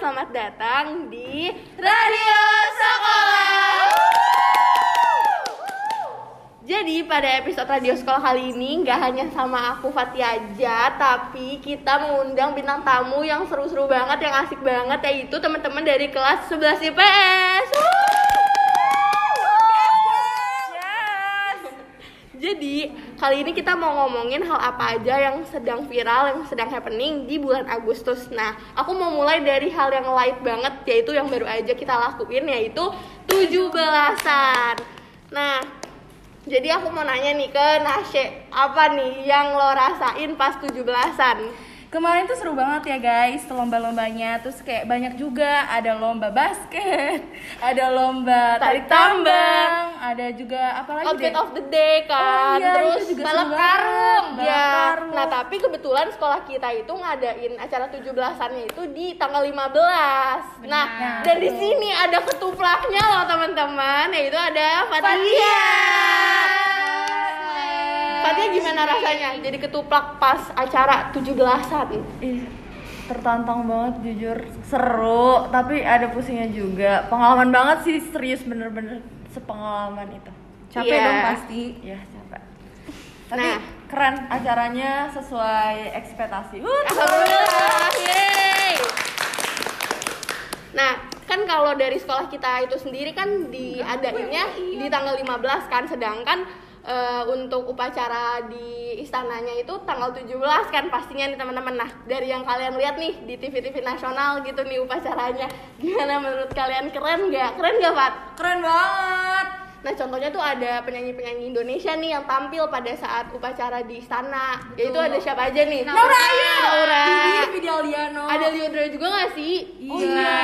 selamat datang di Radio Sekolah. Jadi pada episode Radio Sekolah kali ini nggak hanya sama aku Fatia aja, tapi kita mengundang bintang tamu yang seru-seru banget, yang asik banget, yaitu teman-teman dari kelas 11 IPS. Kali ini kita mau ngomongin hal apa aja yang sedang viral, yang sedang happening di bulan Agustus. Nah, aku mau mulai dari hal yang light banget, yaitu yang baru aja kita lakuin, yaitu 17-an. Nah, jadi aku mau nanya nih ke Nasye, apa nih yang lo rasain pas 17-an? Kemarin tuh seru banget ya guys, lomba-lombanya Terus kayak banyak juga, ada lomba basket Ada lomba Tarik tambang Ada juga apa lagi Outfit deh? of the day kan, Oh iya, terus juga balap karung. Ya. karung. Nah, tapi kebetulan sekolah kita itu ngadain acara 17-annya itu di tanggal 15. Nah, Benar. dan di sini ada ketuplaknya loh teman-teman, yaitu ada Fatia. Fatia gimana rasanya jadi ketuplak pas acara 17-an? Ih, tertantang banget jujur seru tapi ada pusingnya juga pengalaman banget sih serius bener-bener sepengalaman itu capek Iya. dong pasti ya capek tapi Nah. keren acaranya sesuai ekspektasi. Alhamdulillah. Yeay. Nah, kan kalau dari sekolah kita itu sendiri kan diadainnya di tanggal 15 kan sedangkan eh, untuk upacara di istananya itu tanggal 17 kan pastinya nih teman-teman. Nah, dari yang kalian lihat nih di TV-TV nasional gitu nih upacaranya. Gimana menurut kalian keren nggak? Keren nggak, Pat? keren banget Nah, contohnya tuh ada penyanyi-penyanyi Indonesia nih yang tampil pada saat upacara di istana. Yaitu ada siapa aja nih? Naura Ayu Naura. Didi Fidialiano Ada Liodra juga gak sih? Iya.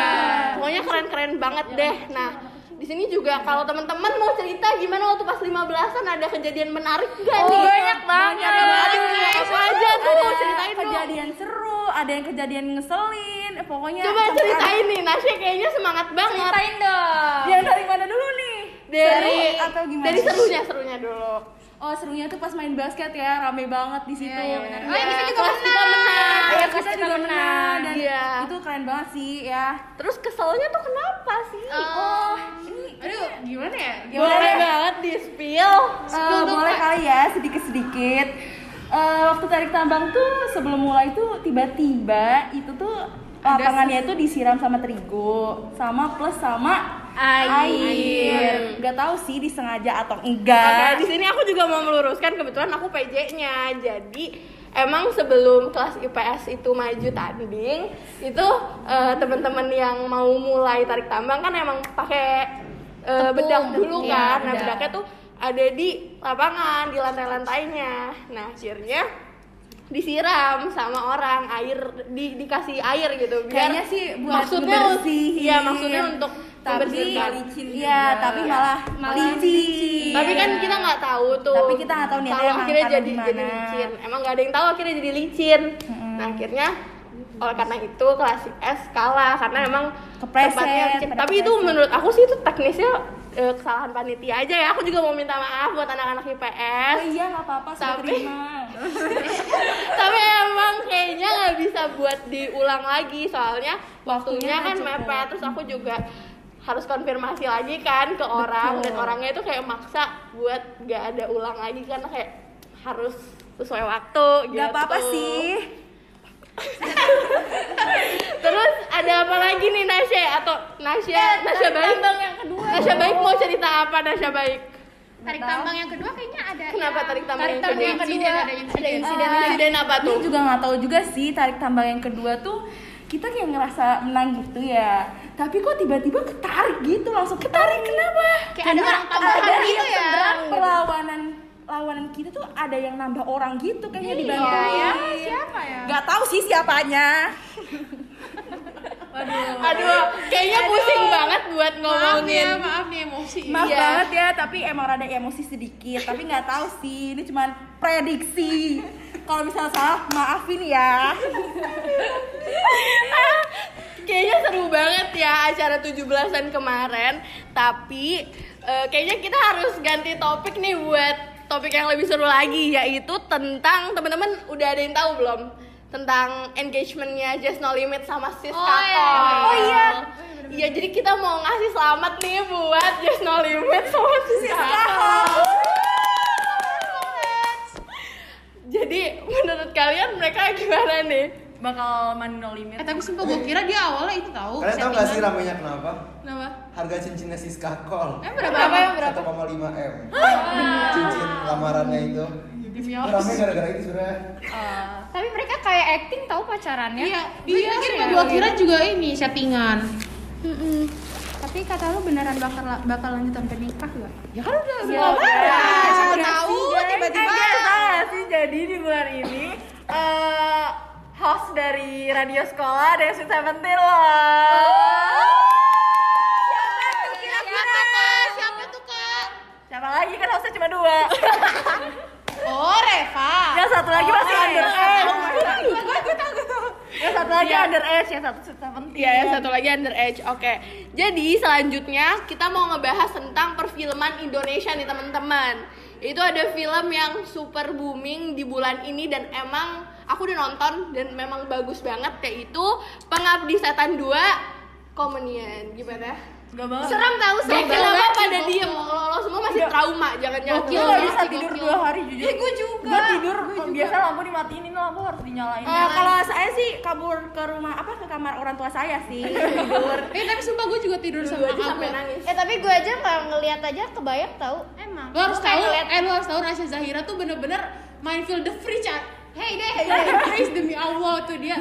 Pokoknya keren-keren banget deh. Nah, di sini juga kalau teman-teman mau cerita gimana waktu pas 15-an ada kejadian menarik gak Oh, nih? banyak banget. Banyak banget. Aduh, Apa aja tuh? ada Ceritain dong. kejadian seru, ada yang kejadian ngeselin, eh, pokoknya Coba ceritain nih, Nasya kayaknya semangat banget. Ceritain dong. Yang dari mana dulu nih? Dari Seru atau gimana? Dari serunya, serunya dulu. Oh serunya tuh pas main basket ya, rame banget di situ. Iya, iya, benar. Oh, yang kita juga kelas kita menang. Iya, Kelas kita kita juga menang. menang dan Iya. itu keren banget sih ya. Terus keselnya tuh kenapa sih? Oh, ini aduh, gimana ya? Boleh banget di spill. Eh, boleh kali ya sedikit-sedikit. Eh, waktu tarik tambang tuh sebelum mulai tuh tiba-tiba itu tuh lapangannya itu disiram sama terigu, sama plus sama Air. Gak tahu sih disengaja atau enggak. di sini aku juga mau meluruskan kebetulan aku PJ-nya. Jadi emang sebelum kelas IPS itu maju tanding, itu eh, teman-teman yang mau mulai tarik tambang kan emang pakai Tepung. bedak dulu Iya, kan. Nah, bedak. bedaknya tuh ada di lapangan, di lantai-lantainya. Nah, akhirnya disiram sama orang air di dikasih air gitu biar Kayaknya sih buat maksudnya ngebersihin. iya maksudnya untuk tapi iya tapi malah licin tapi kan kita nggak tahu tuh Tapi kita nggak tahu emang akhirnya jadi gimana. jadi licin. Emang nggak ada yang tahu akhirnya jadi licin. Nah akhirnya oleh karena itu kelas S kalah karena emang Kepleset, tempatnya licin. tapi itu menurut aku sih itu teknisnya eh, kesalahan panitia aja ya. Aku juga mau minta maaf buat anak-anak IPS oh iya nggak apa-apa saya Tapi- terima. Tapi emang kayaknya nggak bisa buat diulang lagi. Soalnya waktunya Waktunya kan mepet. Terus aku juga harus konfirmasi lagi kan ke orang. Dan Betul. orangnya itu kayak maksa buat nggak ada ulang lagi karena kayak harus sesuai waktu gitu. nggak apa-apa sih. Terus ada apa lagi nih Nasya? Atau Nasya? Nasya baik? yang kedua. Nasya baik mau cerita apa Nasya baik? Tarik tambang yang kedua kayaknya ada. Kenapa yang- tarik tambang tarik yang tambang yang kedua? kedua? Ada insiden, insiden. Ah, insiden apa tuh? Ini juga nggak tahu juga sih tarik tambang yang kedua tuh. Kita kayak ngerasa menang gitu ya. Tapi kok tiba-tiba ketarik gitu langsung ketarik kenapa? Kayak ada orang tambahan ada gitu yang ya. seberang perlawanan lawanan kita tuh ada yang nambah orang gitu kayaknya dibantu Iya, ya. Siapa ya? Gak tahu sih siapanya. Waduh. aduh kayaknya pusing banget buat Maaf nih ya, ngomongin maaf nih emosi. Maaf Iya. banget ya, tapi emang rada emosi sedikit. Tapi nggak tahu sih, ini cuman prediksi. Kalau misalnya salah, maafin ya. kayaknya seru banget ya acara 17-an kemarin tapi eh, kayaknya kita harus ganti topik nih buat topik yang lebih seru lagi yaitu tentang teman-teman udah ada yang tahu belum tentang engagementnya Just No Limit sama Sis Oh, Kakak. iya. Oh, iya. Iya, jadi kita mau ngasih selamat nih buat Just No Limit sama Sis Kakak. Jadi menurut kalian mereka gimana nih? Bakal mandi no limit. Eh tapi sumpah gue kira dia awalnya itu tahu. Kalian tahu gak sih ramenya kenapa? Kenapa? Harga cincinnya Siska Kol Eh berapa? Berapa ya, berapa? 1,5 m Cincin lamarannya itu Demi Rame gara-gara itu sebenarnya Tapi mereka kayak acting tahu pacarannya. Iya, iya. pikir ya. Gue kira juga ini settingan. Mm-mm. Tapi kata lu beneran bakal bakal lanjut sampai nikah gak? Ya kan udah semua iya. Siapa tahu tiba-tiba. Eh, tau sih jadi di bulan ini eh host dari radio sekolah dari Sweet Seventeen loh. Siapa kak? Siapa tuh kak? Siapa lagi kan hostnya cuma dua. Oh Reva. Yang satu lagi masih Oh, under age. Oh, gue gue gue tahu gue tahu. Yang satu lagi Iya. under age, yang satu Sweet Seventeen. Iya, yang satu lagi underage. Oke. Jadi selanjutnya kita mau ngebahas tentang perfilman Indonesia nih teman-teman. Itu ada film yang super booming di bulan ini dan emang aku udah nonton dan memang bagus banget yaitu Pengabdi Setan 2 Komenian. Gimana? Gak banget. Serem tahu serem kenapa banget. pada diem? Lo, lo semua masih trauma, jangan-jangan. Gue gak bisa Gokil, tidur gokil. dua hari jujur. Eh, gua juga. Gue tidur biasa lampu dimatiin ini lampu harus dinyalain. Eh, kalau saya sih kabur ke rumah apa ke kamar orang tua saya sih tidur. Eh tapi sumpah gue juga tidur Gue sama aja sampai Abel. nangis. Eh tapi gue aja nggak ngeliat aja kebayang tahu. Emang. Lo harus Gua kayak tahu. Eh lo harus tahu Rasya Zahira tuh bener-bener main field the free chat. Hey deh, hey deh, praise demi Allah tuh dia.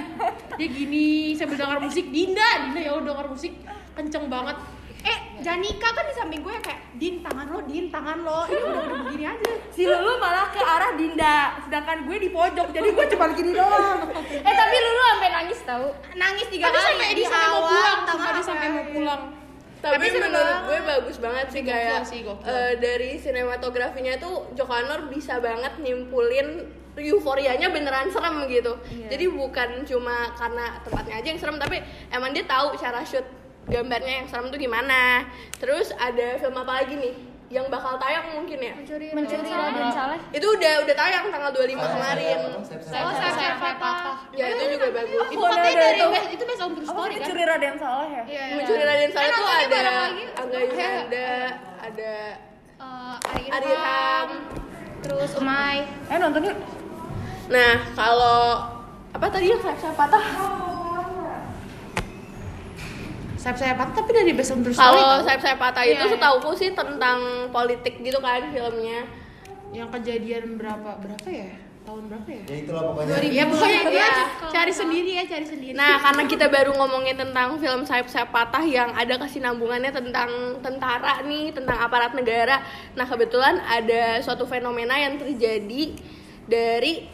Dia gini sambil dengar musik Dinda, Dinda ya udah dengar musik kenceng banget. Eh Janika kan di samping gue kayak Din tangan lo, Din tangan lo. Ini udah udah begini aja. Si Lulu malah ke arah Dinda, sedangkan gue di pojok, jadi gue cuma gini doang. Eh tapi lu lu sampai nangis tahu. Nangis tiga kali. Sampai dia sampai mau pulang, sampai dia sampai mau pulang. tapi, Tapi menurut banget. gue bagus banget sih kayak sih, eh, dari sinematografinya tuh Joko Anwar bisa banget nimpulin euforianya beneran serem gitu jadi bukan cuma karena tempatnya aja yang serem tapi emang dia tahu cara shoot gambarnya yang serem tuh gimana terus ada film apa lagi nih yang bakal tayang mungkin ya Mencuri Raden Saleh. itu udah udah tayang tanggal 25 kemarin Oh, saya saya patah. ya itu juga bagus Itu dari itu. best- itu on true Apa story kan? curi Raden Saleh ya? Iya. mencuri Raden Saleh Eh, tuh nontonnya ada. Angga Yunanda ada Eh, Arirham Terus Umay. Eh nonton yuk. Nah, kalau apa tadi yang saya patah? Sayap saya patah tapi dari true story. Kalau tau. saya saya patah itu Iya, iya. setauku sih tentang politik gitu kan filmnya. yang kejadian berapa berapa ya? Tahun berapa ya? Ya itulah pokoknya Ya pokoknya dia cari sendiri ya, cari sendiri. Nah, karena kita baru ngomongin tentang film sayap sayap patah yang ada kesinambungannya tentang tentara nih, tentang aparat negara. Nah, kebetulan ada suatu fenomena yang terjadi dari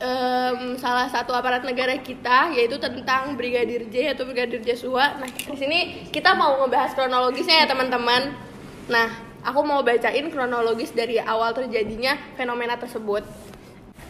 em, salah satu aparat negara kita yaitu tentang Brigadir J atau Brigadir Joshua. Nah, di sini kita mau ngebahas kronologisnya ya, teman-teman. Nah, aku mau bacain kronologis dari awal terjadinya fenomena tersebut.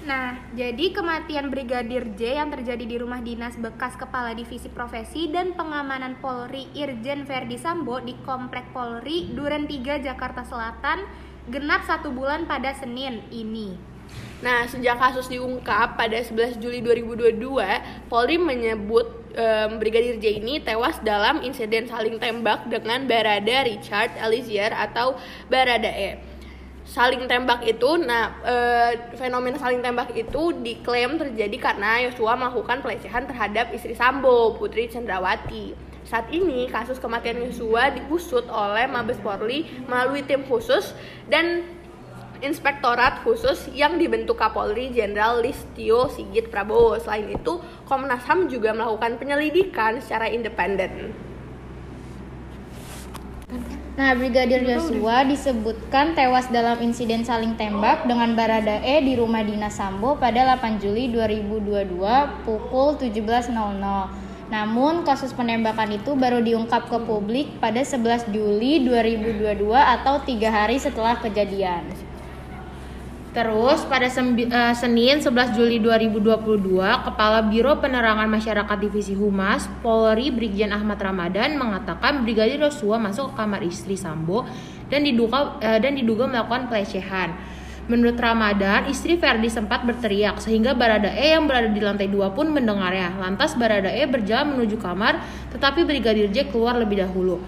Nah, jadi kematian Brigadir J yang terjadi di rumah dinas bekas Kepala Divisi Profesi dan Pengamanan Polri Irjen Verdi Sambo di Komplek Polri Duren 3 Jakarta Selatan genap satu bulan pada Senin ini. Nah, sejak kasus diungkap pada 11 Juli 2022, Polri menyebut em, Brigadir J ini tewas dalam insiden saling tembak dengan Barada Richard Eliezer atau Barada E. Saling tembak itu, nah eh, fenomena saling tembak itu diklaim terjadi karena Yosua melakukan pelecehan terhadap istri Sambo, Putri Cendrawati. Saat ini kasus kematian Yosua diusut oleh Mabes Polri melalui tim khusus dan Inspektorat khusus yang dibentuk Kapolri Jenderal Listio Sigit Prabowo. Selain itu, Komnas HAM juga melakukan penyelidikan secara independen. Nah, Brigadir Joshua disebutkan tewas dalam insiden saling tembak dengan Baradae di rumah dinas Sambo pada 8 Juli 2022 pukul 17.00. Namun, kasus penembakan itu baru diungkap ke publik pada 11 Juli 2022 atau tiga hari setelah kejadian. Terus pada eh, Senin 11 Juli 2022, Kepala Biro Penerangan Masyarakat Divisi Humas Polri Brigjen Ahmad Ramadan mengatakan Brigadir Yosua masuk ke kamar istri Sambo dan diduga eh, dan diduga melakukan pelecehan. Menurut Ramadan, istri Ferdi sempat berteriak sehingga Baradae yang berada di lantai dua pun mendengarnya. Lantas Baradae berjalan menuju kamar, tetapi Brigadir J keluar lebih dahulu.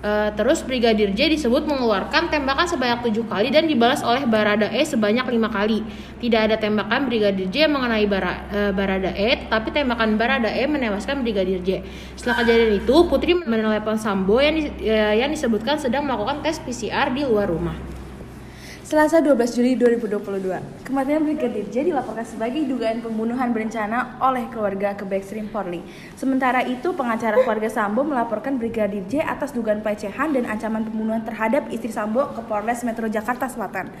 Eh, terus Brigadir J disebut mengeluarkan tembakan sebanyak tujuh kali dan dibalas oleh Baradae sebanyak lima kali. Tidak ada tembakan Brigadir J mengenai Bara, eh, Baradae, tetapi tembakan Baradae menewaskan Brigadir J. Setelah kejadian itu, Putri menelepon Sambo yang, eh, yang disebutkan sedang melakukan tes PCR di luar rumah. Selasa 12 Juli 2022, kematian Brigadir J dilaporkan sebagai dugaan pembunuhan berencana oleh keluarga ke Backstream Polri. Sementara itu, pengacara keluarga Sambo melaporkan Brigadir J atas dugaan pelecehan dan ancaman pembunuhan terhadap istri Sambo ke Polres Metro Jakarta Selatan.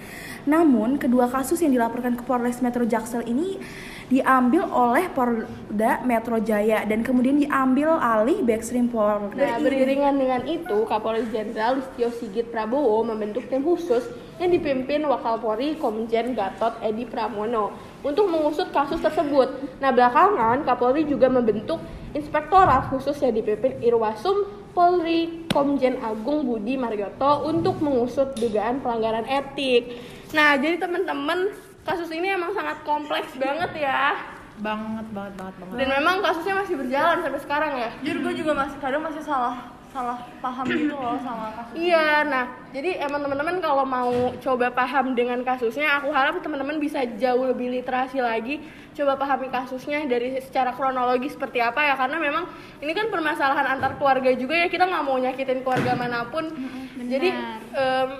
Namun, kedua kasus yang dilaporkan ke Polres Metro Jaksel ini diambil oleh Polda Metro Jaya dan kemudian diambil alih Backstream Polri. Nah, beriringan dengan itu, Kapolri Jenderal Listio Sigit Prabowo membentuk tim khusus yang dipimpin Wakapolri Komjen Gatot Edi Pramono untuk mengusut kasus tersebut. Nah, belakangan Kapolri juga membentuk inspektorat khusus yang dipimpin Irwasum Polri Komjen Agung Budi Marioto untuk mengusut dugaan pelanggaran etik. Nah, jadi teman-teman, kasus ini emang sangat kompleks banget ya. Banget, banget, banget, banget. Dan memang kasusnya masih berjalan sampai sekarang ya. Jujur gue juga masih kadang masih salah salah paham gitu loh sama kasus Iya, nah jadi emang teman-teman kalau mau coba paham dengan kasusnya, aku harap teman-teman bisa jauh lebih literasi lagi, coba pahami kasusnya dari secara kronologi seperti apa ya, karena memang ini kan permasalahan antar keluarga juga ya, kita nggak mau nyakitin keluarga mana pun. Jadi em,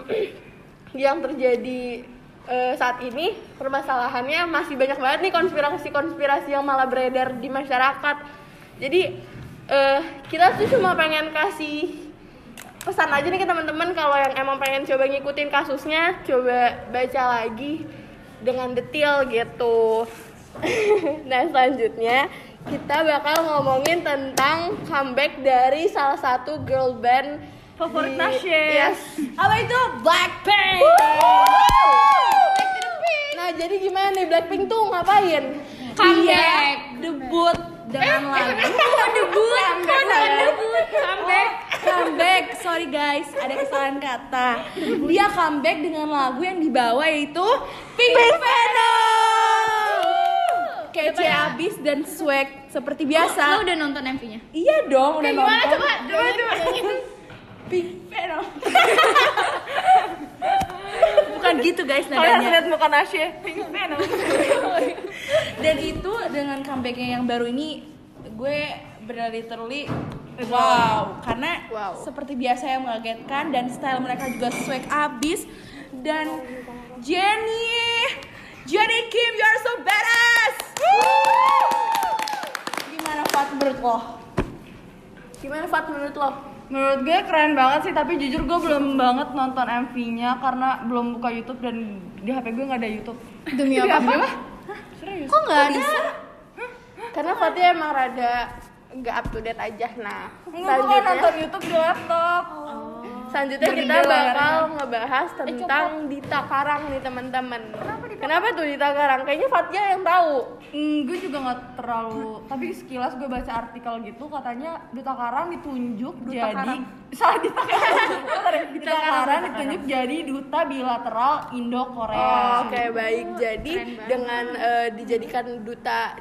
yang terjadi eh, saat ini permasalahannya masih banyak banget nih konspirasi-konspirasi yang malah beredar di masyarakat. Jadi eh, kita tuh cuma pengen kasih pesan aja nih ke teman-teman. Kalau yang emang pengen coba ngikutin kasusnya coba baca lagi dengan detail gitu. Nah selanjutnya kita bakal ngomongin tentang comeback dari salah satu girl band Favorit Nasya. yes. apa itu? Blackpink. Nah jadi gimana nih? Blackpink tuh ngapain? Comeback. Debut dengan lagu debut debut comeback comeback sorry guys. Ada kesalahan kata. Dia comeback dengan lagu yang dibawa yaitu Pink Venom kece abis dan swag seperti biasa. Lo udah nonton MV-nya? iya dong udah nonton. Coba coba coba. Pink Venom bukan gitu guys kalian nadanya. lihat muka Nasya dan itu dengan comebacknya yang baru ini gue benar literally wow karena Wow. seperti biasa yang mengagetkan dan style mereka juga swag abis dan Jenny Jenny Kim you are so badass gimana Fat menurut lo? gimana Fat menurut lo Menurut gue keren banget sih, tapi jujur gue belum banget nonton MV-nya karena belum buka YouTube dan di HP gue nggak ada YouTube. Demi apa? Serius? Kok nggak ada? karena Fatia emang rada nggak up to date aja nah Enggak, nggak nonton YouTube di laptop. Selanjutnya kita bakal ngebahas tentang Dita Karang nih teman-teman. Kenapa, tuh Dita Karang? Kayaknya Fatia yang tahu. Hmm, gue juga nggak terlalu, tapi sekilas gue baca artikel gitu katanya Duta Karang ditunjuk jadi salah Duta Karang, Duta Karang ditunjuk jadi duta bilateral Indo Korea. Oh, Oke baik. Jadi dengan eh, dijadikan duta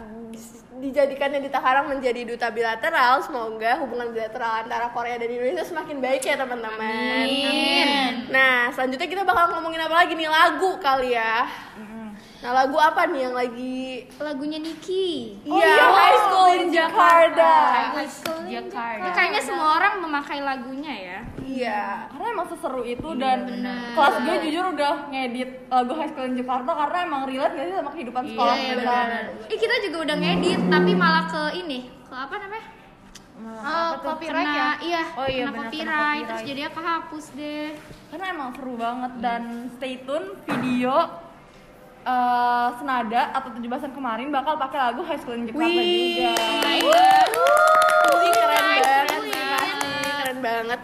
dijadikannya Dita Karang menjadi duta bilateral, semoga hubungan bilateral antara Korea dan Indonesia semakin baik ya teman-teman. Nah selanjutnya kita bakal ngomongin apa lagi nih lagu kali ya. Nah lagu apa nih yang lagi Lagunya Niki. Iya, High School in Jakarta. Ini kayaknya semua orang memakai lagunya ya. Iya. karena emang seseru itu dan kelas gue jujur udah ngedit lagu High School in Jakarta karena emang relate gak sih sama kehidupan sekolah kita Ih kita juga udah ngedit tapi malah ke ini ke apa namanya? Oh, copyright ya? Iya, Oh iya, kena benar, kena copyright, terus copyright. jadinya kehapus deh. karena emang seru banget dan stay tune video eh, senada atau 17-an kemarin bakal pakai lagu High School in Jakarta juga Wih, keren banget keren banget.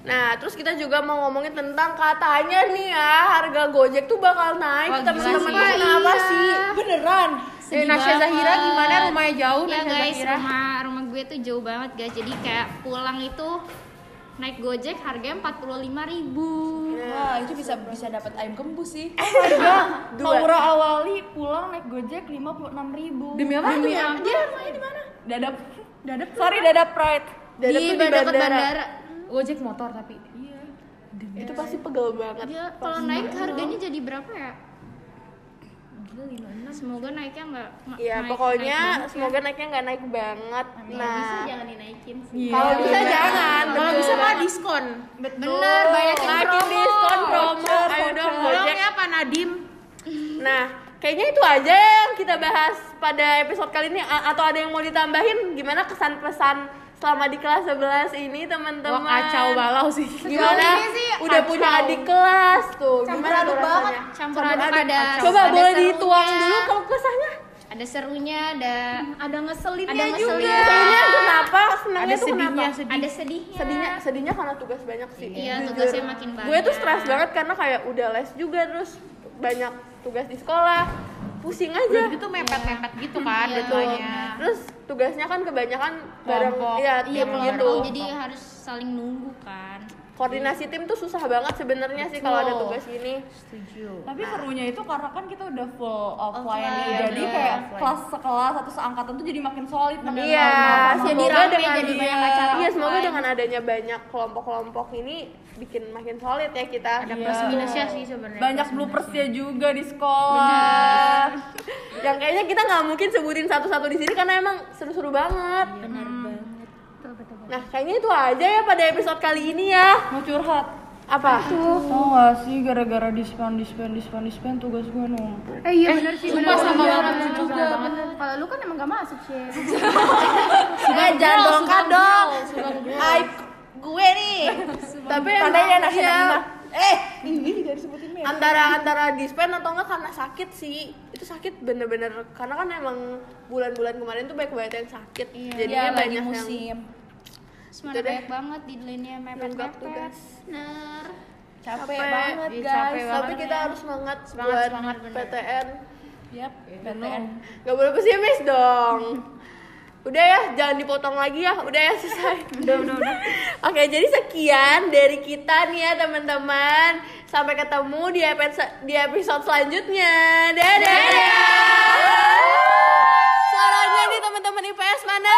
Nah, terus kita juga mau ngomongin tentang katanya nih ya harga Gojek tuh bakal naik. Teman-teman kenapa Iya. sih? beneran Eh, Nasya Zahira gimana rumahnya jauh Ya Nasya guys, Zahira? rumah rumah gue tuh jauh banget guys. Jadi kayak pulang itu naik Gojek harganya 45.000 ribu. Wah, itu bisa bisa dapat ayam gembus sih. Harga Dua. Maura awali pulang naik Gojek 56.000 ribu Demi apa? Demi Demi apa? Dia rumahnya di mana? Dadap Dadap Sorry Dadap Pride Dadap di tuh di bandara. bandara. Gojek motor tapi. Itu pasti pegel banget. Dia kalau naik harganya jadi berapa ya? Semoga naiknya nggak Iya, naik- pokoknya naik banget ya. semoga naiknya nggak naik banget. Nah, jangan dinaikin sih. Iya, kalau bisa jangan. Kalau betul. bisa mah diskon. Bener, banyakin Lagi promo. diskon promo. Ayo dong Tolong ya Pak Nadim. Nah, kayaknya itu aja yang kita bahas pada episode kali ini A- atau ada yang mau ditambahin gimana kesan pesan selama di kelas 11 ini teman-teman? Wah kacau balau sih. Gimana? Sih Udah kacau. punya adik kelas tuh. Gimana tuh rasanya? Campur aduk ada. Coba ada boleh serunya, dituang dulu kalau kesahnya. Ada serunya, ada Ada ngeselinnya ada juga ngeselin. Soalnya kenapa? Senangnya Ada tuh kenapa? sedih. Ada sedihnya. Sedihnya, sedihnya karena tugas banyak sih. Iya, Jujur. tugasnya makin banyak. Gue tuh stres banget karena kayak udah les juga terus banyak tugas di sekolah. Pusing aja. Udah gitu mepet-mepet gitu kan Iya. deadline-nya. Terus tugasnya kan kebanyakan bareng Kelompok. iya Iya, tim gitu. jadi harus saling nunggu kan. Koordinasi tim tuh susah banget sebenarnya sih kalau ada tugas gini. Setuju. Tapi serunya itu karena kan kita udah full offline, Offline, nih. jadi bener. kayak kelas sekelas atau seangkatan tuh jadi makin solid makin Iya. Jadi rame, dengan jadi banyak acara Iya, semoga offline. dengan adanya banyak kelompok-kelompok ini bikin makin solid ya kita. Ada plus minusnya sih sebenarnya. banyak bloopersnya juga di sekolah Yang kayaknya kita nggak mungkin sebutin satu-satu di sini karena emang seru-seru banget. Banget. Nah, kayaknya itu aja ya pada episode kali ini ya. mau curhat Apa? Tau gak sih gara-gara dispen dispen dispen dispen tugas gue numpuk Eh iya benar sih. sumpah benar. sama Iya, banget, juga. Kalau lu kan emang gak masuk sih. Eh, jangan dongkar dong. Aib gue nih. Tapi anak iya, Nina. Eh, ini gak disebutin ya. Antara antara dispen atau enggak karena sakit sih. Itu sakit bener-bener karena kan emang bulan-bulan kemarin tuh banyak banget yang sakit. Iya. Jadinya Iya, banyak yang musim. Terus mana banyak banget deadline-nya Nunggak mepet-mepet. tugas. Bener. Capek, Capek. banget guys. capek Tapi banget kita ya. harus semangat, Semangat, buat semangat, bener. PTN. Yap, PTN. Gak boleh pesimis dong. Udah ya, jangan dipotong lagi ya. Udah ya, selesai. Udah, udah, udah. Oke, jadi sekian dari kita nih ya, teman-teman. Sampai ketemu di episode di episode selanjutnya. Dadah. Suaranya nih teman-teman IPS mana?